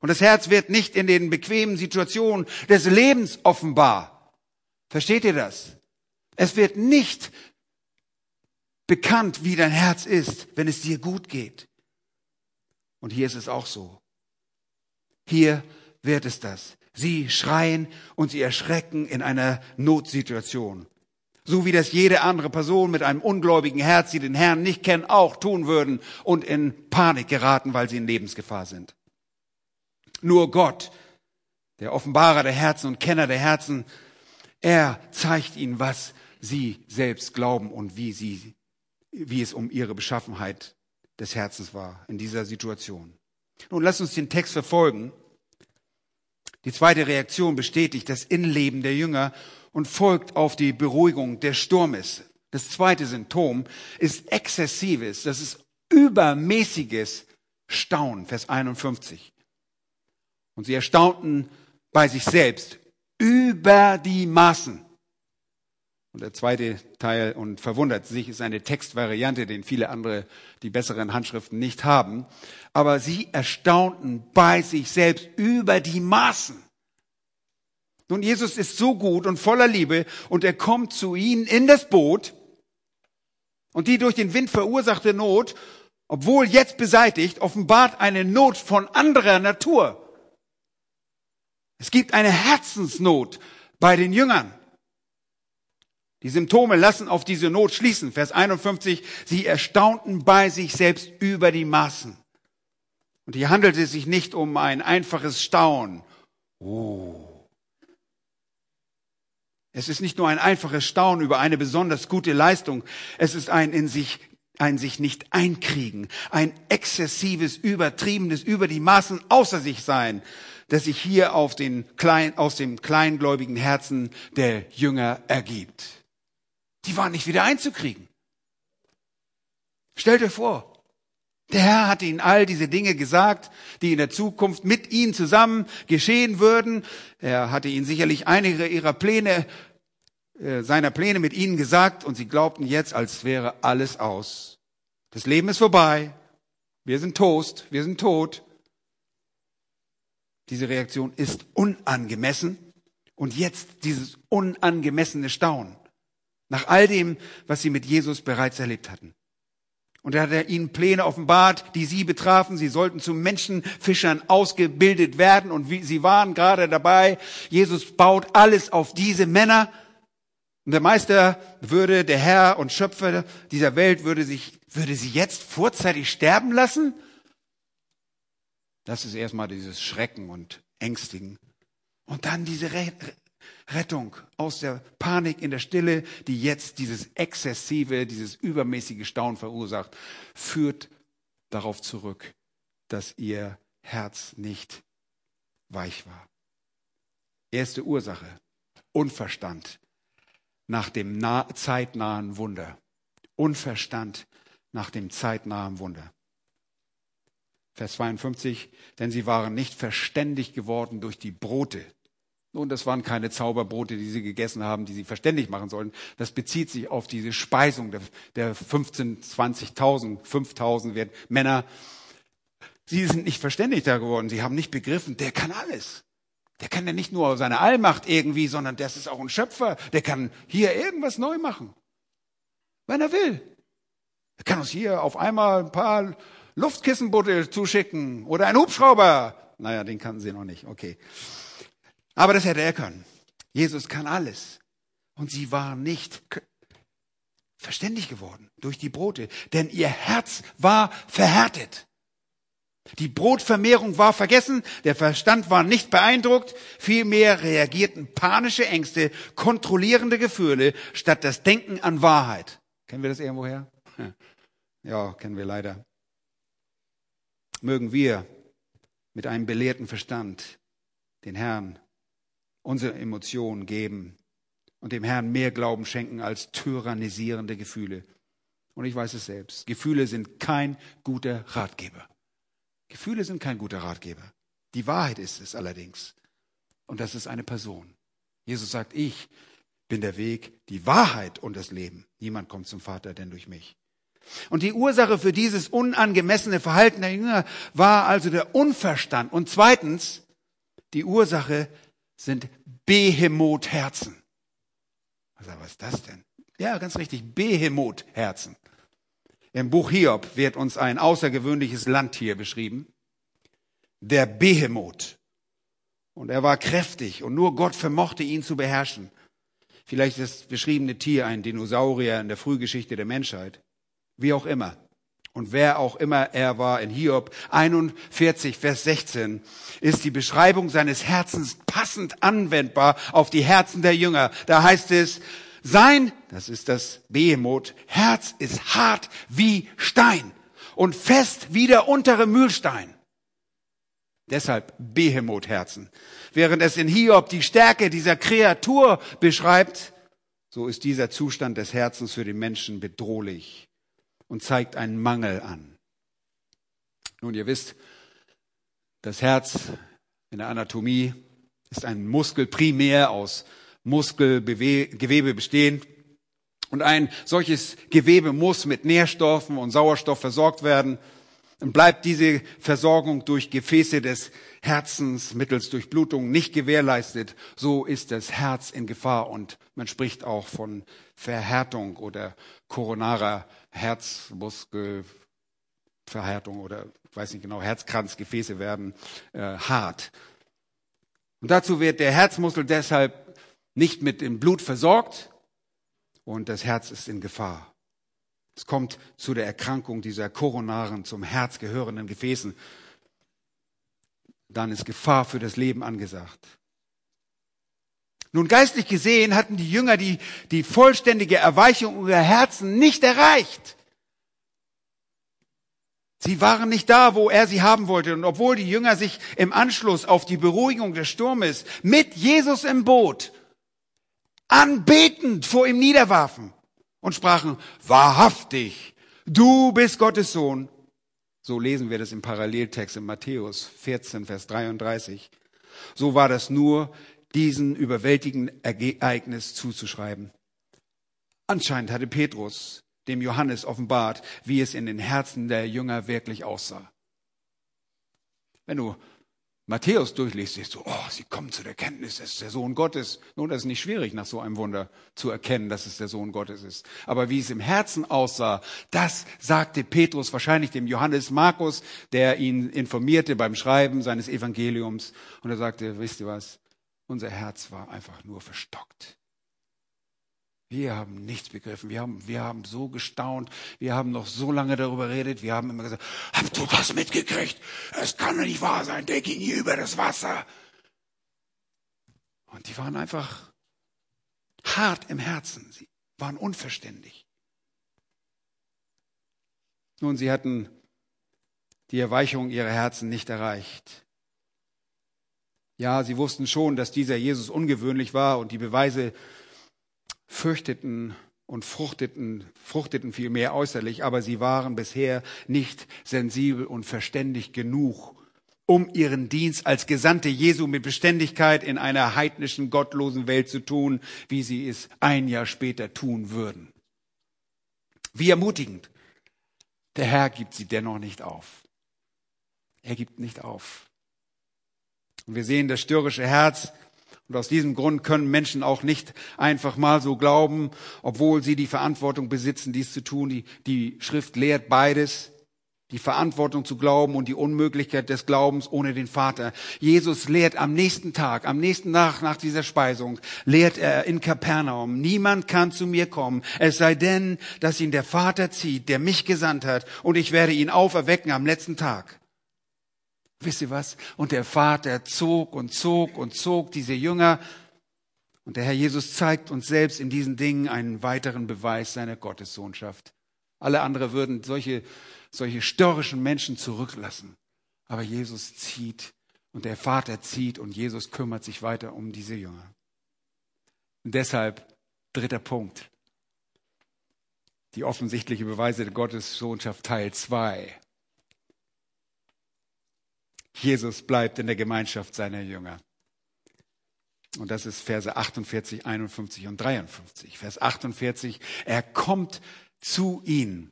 Und das Herz wird nicht in den bequemen Situationen des Lebens offenbar. Versteht ihr das? Es wird nicht bekannt, wie dein Herz ist, wenn es dir gut geht. Und hier ist es auch so. Hier wird es das. Sie schreien und sie erschrecken in einer Notsituation. So wie das jede andere Person mit einem ungläubigen Herz, die den Herrn nicht kennen, auch tun würden und in Panik geraten, weil sie in Lebensgefahr sind. Nur Gott, der Offenbarer der Herzen und Kenner der Herzen, er zeigt ihnen, was sie selbst glauben und wie sie, wie es um ihre Beschaffenheit des Herzens war in dieser Situation. Nun lass uns den Text verfolgen. Die zweite Reaktion bestätigt das Innenleben der Jünger und folgt auf die Beruhigung des Sturmes. Das zweite Symptom ist exzessives, das ist übermäßiges Staunen, Vers 51. Und sie erstaunten bei sich selbst über die Maßen. Und der zweite Teil, und verwundert sich, ist eine Textvariante, den viele andere, die besseren Handschriften nicht haben. Aber sie erstaunten bei sich selbst über die Maßen. Nun, Jesus ist so gut und voller Liebe und er kommt zu ihnen in das Boot und die durch den Wind verursachte Not, obwohl jetzt beseitigt, offenbart eine Not von anderer Natur. Es gibt eine Herzensnot bei den Jüngern. Die Symptome lassen auf diese Not schließen. Vers 51, sie erstaunten bei sich selbst über die Maßen. Und hier handelt es sich nicht um ein einfaches Staunen. Oh. Es ist nicht nur ein einfaches Staunen über eine besonders gute Leistung. Es ist ein in sich ein sich nicht einkriegen, ein exzessives, übertriebenes, über die Maßen außer sich sein, das sich hier auf den klein, aus dem kleingläubigen Herzen der Jünger ergibt. Die waren nicht wieder einzukriegen. Stellt euch vor, der Herr hat ihnen all diese Dinge gesagt, die in der Zukunft mit ihnen zusammen geschehen würden. Er hatte ihnen sicherlich einige ihrer Pläne, äh, seiner Pläne mit ihnen gesagt und sie glaubten jetzt, als wäre alles aus. Das Leben ist vorbei. Wir sind Toast. Wir sind tot. Diese Reaktion ist unangemessen. Und jetzt dieses unangemessene Staunen. Nach all dem, was sie mit Jesus bereits erlebt hatten. Und er hat ihnen Pläne offenbart, die sie betrafen. Sie sollten zu Menschenfischern ausgebildet werden. Und wie, sie waren gerade dabei. Jesus baut alles auf diese Männer. Und der Meister würde, der Herr und Schöpfer dieser Welt würde sich würde sie jetzt vorzeitig sterben lassen? Das ist erstmal dieses Schrecken und Ängstigen. Und dann diese Rettung aus der Panik in der Stille, die jetzt dieses exzessive, dieses übermäßige Staunen verursacht, führt darauf zurück, dass ihr Herz nicht weich war. Erste Ursache, Unverstand nach dem zeitnahen Wunder. Unverstand nach dem zeitnahen Wunder. Vers 52, denn sie waren nicht verständig geworden durch die Brote. Nun, das waren keine Zauberbrote, die sie gegessen haben, die sie verständig machen sollen. Das bezieht sich auf diese Speisung der, der 15, 20.000, 5.000 Männer. Sie sind nicht verständig da geworden. Sie haben nicht begriffen, der kann alles. Der kann ja nicht nur seine Allmacht irgendwie, sondern das ist auch ein Schöpfer. Der kann hier irgendwas neu machen. Wenn er will. Er kann uns hier auf einmal ein paar Luftkissenboote zuschicken oder einen Hubschrauber. Naja, den kannten sie noch nicht. Okay. Aber das hätte er können. Jesus kann alles. Und sie waren nicht verständig geworden durch die Brote, denn ihr Herz war verhärtet. Die Brotvermehrung war vergessen, der Verstand war nicht beeindruckt, vielmehr reagierten panische Ängste, kontrollierende Gefühle statt das Denken an Wahrheit. Kennen wir das irgendwoher? Ja, kennen wir leider. Mögen wir mit einem belehrten Verstand den Herrn unsere Emotionen geben und dem Herrn mehr Glauben schenken als tyrannisierende Gefühle. Und ich weiß es selbst. Gefühle sind kein guter Ratgeber. Gefühle sind kein guter Ratgeber. Die Wahrheit ist es allerdings. Und das ist eine Person. Jesus sagt, ich bin der Weg, die Wahrheit und das Leben. Niemand kommt zum Vater denn durch mich. Und die Ursache für dieses unangemessene Verhalten der Jünger war also der Unverstand. Und zweitens, die Ursache sind Behemoth-Herzen. Was ist das denn? Ja, ganz richtig, Behemoth-Herzen. Im Buch Hiob wird uns ein außergewöhnliches Landtier beschrieben. Der Behemoth. Und er war kräftig und nur Gott vermochte ihn zu beherrschen. Vielleicht ist das beschriebene Tier ein Dinosaurier in der Frühgeschichte der Menschheit. Wie auch immer und wer auch immer er war in Hiob 41, Vers 16, ist die Beschreibung seines Herzens passend anwendbar auf die Herzen der Jünger. Da heißt es, sein, das ist das Behemoth, Herz ist hart wie Stein und fest wie der untere Mühlstein. Deshalb Behemoth-Herzen. Während es in Hiob die Stärke dieser Kreatur beschreibt, so ist dieser Zustand des Herzens für den Menschen bedrohlich und zeigt einen Mangel an. Nun, ihr wisst, das Herz in der Anatomie ist ein Muskel primär aus Muskelgewebe bestehen. Und ein solches Gewebe muss mit Nährstoffen und Sauerstoff versorgt werden. Und bleibt diese Versorgung durch Gefäße des Herzens mittels Durchblutung nicht gewährleistet, so ist das Herz in Gefahr und man spricht auch von Verhärtung oder koronarer Herzmuskelverhärtung oder ich weiß nicht genau, Herzkranzgefäße werden äh, hart. Und dazu wird der Herzmuskel deshalb nicht mit dem Blut versorgt und das Herz ist in Gefahr. Es kommt zu der Erkrankung dieser koronaren, zum Herz gehörenden Gefäßen. Dann ist Gefahr für das Leben angesagt. Nun geistlich gesehen hatten die Jünger die, die vollständige Erweichung ihrer Herzen nicht erreicht. Sie waren nicht da, wo er sie haben wollte. Und obwohl die Jünger sich im Anschluss auf die Beruhigung des Sturmes mit Jesus im Boot anbetend vor ihm niederwarfen und sprachen, wahrhaftig, du bist Gottes Sohn. So lesen wir das im Paralleltext in Matthäus 14, Vers 33. So war das nur diesen überwältigenden Ereignis zuzuschreiben. Anscheinend hatte Petrus dem Johannes offenbart, wie es in den Herzen der Jünger wirklich aussah. Wenn du Matthäus durchliest, siehst du, oh, sie kommen zu der Kenntnis, es ist der Sohn Gottes. Nun, das ist nicht schwierig, nach so einem Wunder zu erkennen, dass es der Sohn Gottes ist. Aber wie es im Herzen aussah, das sagte Petrus wahrscheinlich dem Johannes Markus, der ihn informierte beim Schreiben seines Evangeliums. Und er sagte, wisst ihr was? Unser Herz war einfach nur verstockt. Wir haben nichts begriffen. Wir haben, wir haben so gestaunt. Wir haben noch so lange darüber geredet. Wir haben immer gesagt, habt ihr das mitgekriegt? Es kann doch nicht wahr sein. Der ging hier über das Wasser. Und die waren einfach hart im Herzen. Sie waren unverständlich. Nun, sie hatten die Erweichung ihrer Herzen nicht erreicht. Ja, sie wussten schon, dass dieser Jesus ungewöhnlich war und die Beweise fürchteten und fruchteten, fruchteten vielmehr äußerlich, aber sie waren bisher nicht sensibel und verständig genug, um ihren Dienst als Gesandte Jesu mit Beständigkeit in einer heidnischen, gottlosen Welt zu tun, wie sie es ein Jahr später tun würden. Wie ermutigend. Der Herr gibt sie dennoch nicht auf. Er gibt nicht auf. Und wir sehen das störrische Herz und aus diesem Grund können Menschen auch nicht einfach mal so glauben, obwohl sie die Verantwortung besitzen, dies zu tun. Die, die Schrift lehrt beides. Die Verantwortung zu glauben und die Unmöglichkeit des Glaubens ohne den Vater. Jesus lehrt am nächsten Tag, am nächsten Tag nach dieser Speisung, lehrt er in Kapernaum, niemand kann zu mir kommen, es sei denn, dass ihn der Vater zieht, der mich gesandt hat, und ich werde ihn auferwecken am letzten Tag. Wisst ihr was? Und der Vater zog und zog und zog diese Jünger. Und der Herr Jesus zeigt uns selbst in diesen Dingen einen weiteren Beweis seiner Gottessohnschaft. Alle anderen würden solche, solche störrischen Menschen zurücklassen. Aber Jesus zieht und der Vater zieht und Jesus kümmert sich weiter um diese Jünger. Und deshalb dritter Punkt. Die offensichtliche Beweise der Gottessohnschaft Teil 2. Jesus bleibt in der Gemeinschaft seiner Jünger. Und das ist Verse 48, 51 und 53. Vers 48, er kommt zu ihnen.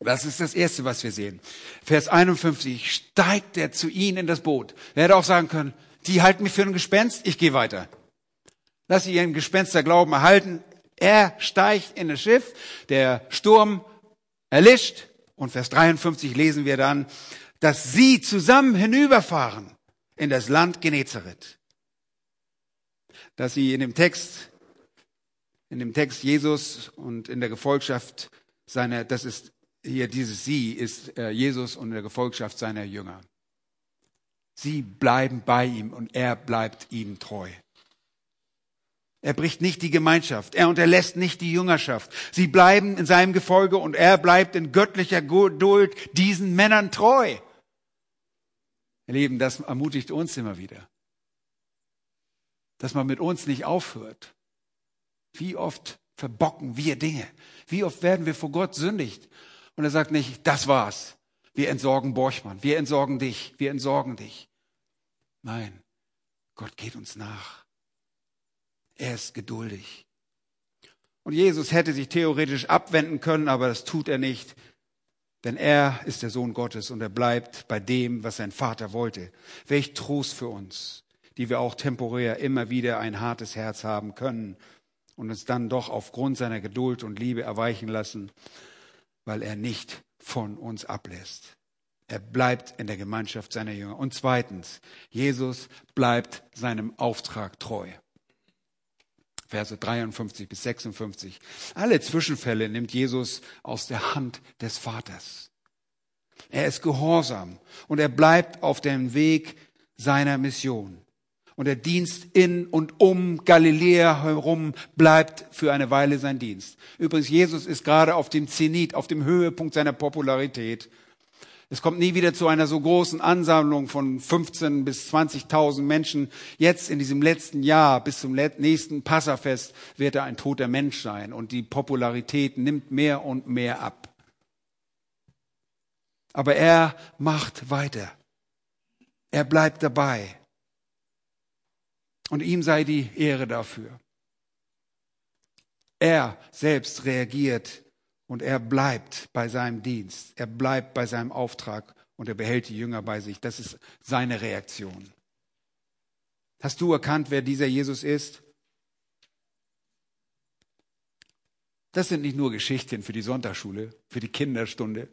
Das ist das Erste, was wir sehen. Vers 51, steigt er zu ihnen in das Boot. Er hätte auch sagen können, die halten mich für ein Gespenst, ich gehe weiter. Lass sie ihren Gespensterglauben erhalten. Er steigt in das Schiff, der Sturm erlischt. Und Vers 53 lesen wir dann, dass sie zusammen hinüberfahren in das Land Genezareth. Dass sie in dem Text, in dem Text Jesus und in der Gefolgschaft seiner, das ist hier dieses Sie ist äh, Jesus und der Gefolgschaft seiner Jünger. Sie bleiben bei ihm und er bleibt ihnen treu. Er bricht nicht die Gemeinschaft. Er unterlässt nicht die Jüngerschaft. Sie bleiben in seinem Gefolge und er bleibt in göttlicher Geduld diesen Männern treu. Ihr Lieben, das ermutigt uns immer wieder. Dass man mit uns nicht aufhört. Wie oft verbocken wir Dinge? Wie oft werden wir vor Gott sündigt? Und er sagt nicht, das war's. Wir entsorgen Borchmann. Wir entsorgen dich. Wir entsorgen dich. Nein, Gott geht uns nach. Er ist geduldig. Und Jesus hätte sich theoretisch abwenden können, aber das tut er nicht. Denn er ist der Sohn Gottes und er bleibt bei dem, was sein Vater wollte. Welch Trost für uns, die wir auch temporär immer wieder ein hartes Herz haben können und uns dann doch aufgrund seiner Geduld und Liebe erweichen lassen, weil er nicht von uns ablässt. Er bleibt in der Gemeinschaft seiner Jünger. Und zweitens, Jesus bleibt seinem Auftrag treu. Verse 53 bis 56. Alle Zwischenfälle nimmt Jesus aus der Hand des Vaters. Er ist gehorsam und er bleibt auf dem Weg seiner Mission. Und der Dienst in und um Galiläa herum bleibt für eine Weile sein Dienst. Übrigens, Jesus ist gerade auf dem Zenit, auf dem Höhepunkt seiner Popularität. Es kommt nie wieder zu einer so großen Ansammlung von 15 bis 20.000 Menschen. Jetzt in diesem letzten Jahr bis zum nächsten Passafest wird er ein toter Mensch sein und die Popularität nimmt mehr und mehr ab. Aber er macht weiter. Er bleibt dabei. Und ihm sei die Ehre dafür. Er selbst reagiert und er bleibt bei seinem Dienst. Er bleibt bei seinem Auftrag und er behält die Jünger bei sich. Das ist seine Reaktion. Hast du erkannt, wer dieser Jesus ist? Das sind nicht nur Geschichten für die Sonntagsschule, für die Kinderstunde.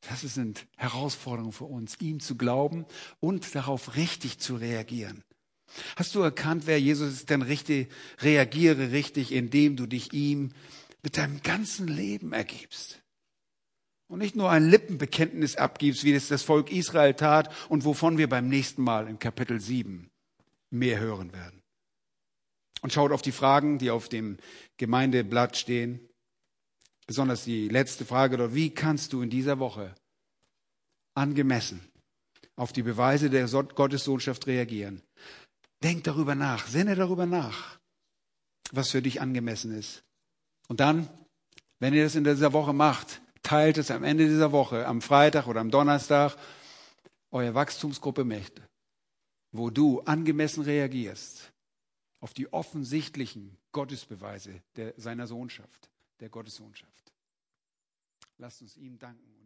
Das sind Herausforderungen für uns, ihm zu glauben und darauf richtig zu reagieren. Hast du erkannt, wer Jesus ist? Dann richtig, reagiere richtig, indem du dich ihm mit deinem ganzen Leben ergibst. Und nicht nur ein Lippenbekenntnis abgibst, wie es das Volk Israel tat und wovon wir beim nächsten Mal in Kapitel 7 mehr hören werden. Und schaut auf die Fragen, die auf dem Gemeindeblatt stehen. Besonders die letzte Frage dort. Wie kannst du in dieser Woche angemessen auf die Beweise der Gottessohnschaft reagieren? Denk darüber nach, sinne darüber nach, was für dich angemessen ist. Und dann, wenn ihr das in dieser Woche macht, teilt es am Ende dieser Woche, am Freitag oder am Donnerstag, eure Wachstumsgruppe Mächte, wo du angemessen reagierst auf die offensichtlichen Gottesbeweise der, seiner Sohnschaft, der Gottessohnschaft. Lasst uns ihm danken.